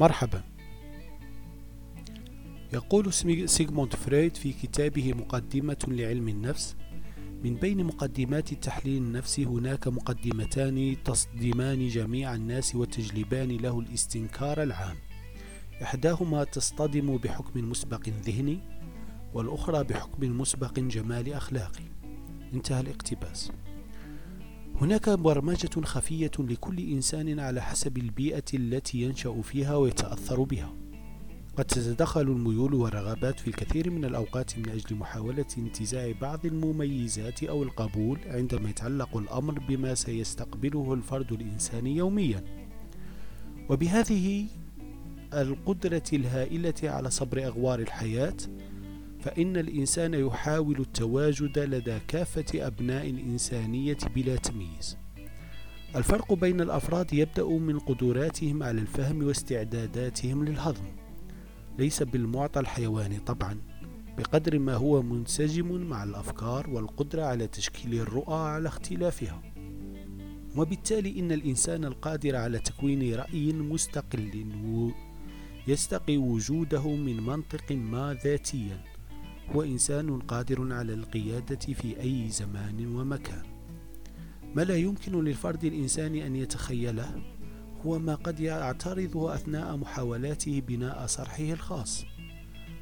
مرحبا. يقول سيغموند فرويد في كتابه مقدمة لعلم النفس من بين مقدمات التحليل النفسي هناك مقدمتان تصدمان جميع الناس وتجلبان له الاستنكار العام. إحداهما تصطدم بحكم مسبق ذهني والأخرى بحكم مسبق جمالي أخلاقي. انتهى الاقتباس. هناك برمجة خفية لكل إنسان على حسب البيئة التي ينشأ فيها ويتأثر بها. قد تتدخل الميول والرغبات في الكثير من الأوقات من أجل محاولة انتزاع بعض المميزات أو القبول عندما يتعلق الأمر بما سيستقبله الفرد الإنساني يوميا. وبهذه القدرة الهائلة على صبر أغوار الحياة فإن الإنسان يحاول التواجد لدى كافة أبناء الإنسانية بلا تمييز. الفرق بين الأفراد يبدأ من قدراتهم على الفهم واستعداداتهم للهضم. ليس بالمعطى الحيواني طبعا بقدر ما هو منسجم مع الأفكار والقدرة على تشكيل الرؤى على اختلافها. وبالتالي إن الإنسان القادر على تكوين رأي مستقل يستقي وجوده من منطق ما ذاتيا. هو إنسان قادر على القيادة في أي زمان ومكان. ما لا يمكن للفرد الإنساني أن يتخيله هو ما قد يعترضه أثناء محاولاته بناء صرحه الخاص.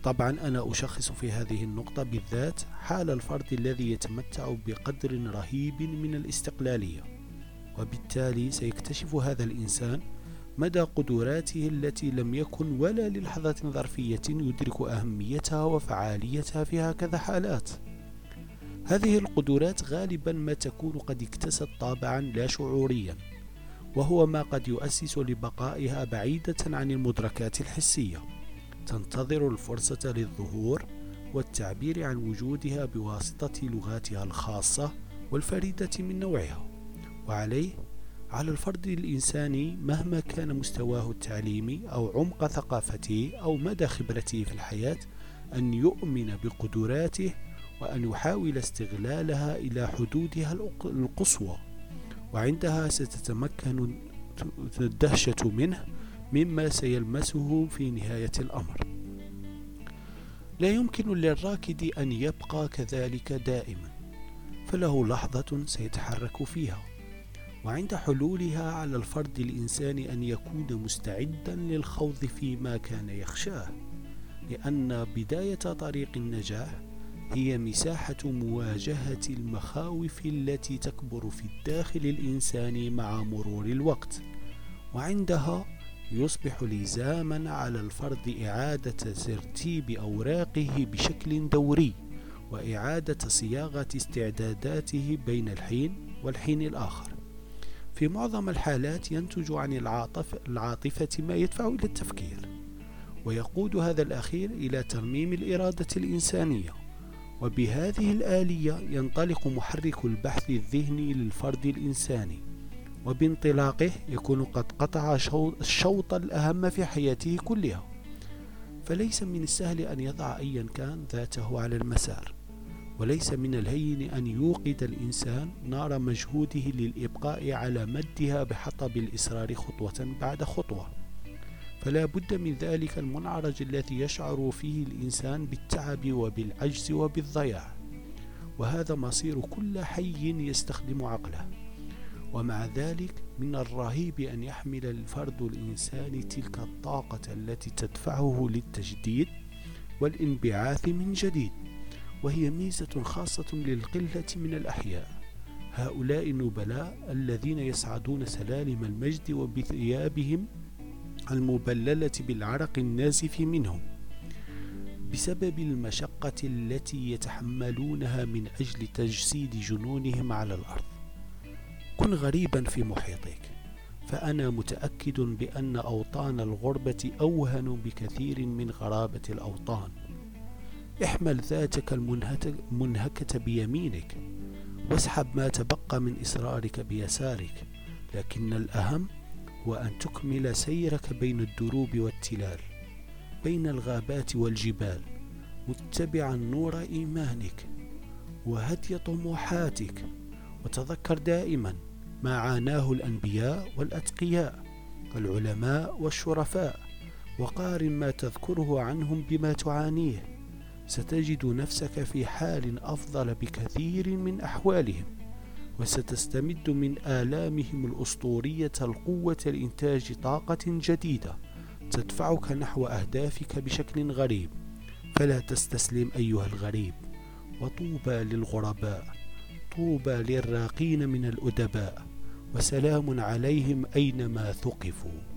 طبعا أنا أشخص في هذه النقطة بالذات حال الفرد الذي يتمتع بقدر رهيب من الاستقلالية وبالتالي سيكتشف هذا الإنسان مدى قدراته التي لم يكن ولا للحظة ظرفية يدرك أهميتها وفعاليتها في هكذا حالات. هذه القدرات غالبا ما تكون قد اكتست طابعا لا شعوريا وهو ما قد يؤسس لبقائها بعيدة عن المدركات الحسية. تنتظر الفرصة للظهور والتعبير عن وجودها بواسطة لغاتها الخاصة والفريدة من نوعها وعليه على الفرد الإنساني مهما كان مستواه التعليمي أو عمق ثقافته أو مدى خبرته في الحياة أن يؤمن بقدراته وأن يحاول استغلالها إلى حدودها القصوى. وعندها ستتمكن الدهشة منه مما سيلمسه في نهاية الأمر. لا يمكن للراكد أن يبقى كذلك دائما فله لحظة سيتحرك فيها. وعند حلولها على الفرد الإنساني أن يكون مستعدا للخوض فيما كان يخشاه لأن بداية طريق النجاح هي مساحة مواجهة المخاوف التي تكبر في الداخل الإنساني مع مرور الوقت. وعندها يصبح لزاما على الفرد إعادة ترتيب أوراقه بشكل دوري وإعادة صياغة استعداداته بين الحين والحين الآخر. في معظم الحالات ينتج عن العاطفة, العاطفة ما يدفع إلى التفكير ويقود هذا الأخير إلى ترميم الإرادة الإنسانية وبهذه الآلية ينطلق محرك البحث الذهني للفرد الإنساني وبانطلاقه يكون قد قطع الشوط الأهم في حياته كلها. فليس من السهل أن يضع أيا كان ذاته على المسار. وليس من الهين أن يوقد الإنسان نار مجهوده للإبقاء على مدها بحطب الإصرار خطوة بعد خطوة. فلا بد من ذلك المنعرج الذي يشعر فيه الإنسان بالتعب وبالعجز وبالضياع. وهذا مصير كل حي يستخدم عقله. ومع ذلك من الرهيب أن يحمل الفرد الإنساني تلك الطاقة التي تدفعه للتجديد والانبعاث من جديد. وهي ميزة خاصة للقلة من الأحياء. هؤلاء النبلاء الذين يصعدون سلالم المجد وبثيابهم المبللة بالعرق النازف منهم. بسبب المشقة التي يتحملونها من أجل تجسيد جنونهم على الأرض. كن غريبا في محيطك فأنا متأكد بأن أوطان الغربة أوهن بكثير من غرابة الأوطان. احمل ذاتك المنهكة بيمينك واسحب ما تبقى من إصرارك بيسارك لكن الأهم هو أن تكمل سيرك بين الدروب والتلال بين الغابات والجبال متبعا نور إيمانك وهدي طموحاتك وتذكر دائما ما عاناه الأنبياء والأتقياء العلماء والشرفاء وقارن ما تذكره عنهم بما تعانيه. ستجد نفسك في حال أفضل بكثير من أحوالهم وستستمد من آلامهم الأسطورية القوة لإنتاج طاقة جديدة تدفعك نحو أهدافك بشكل غريب. فلا تستسلم أيها الغريب وطوبى للغرباء طوبى للراقين من الأدباء وسلام عليهم أينما ثقفوا.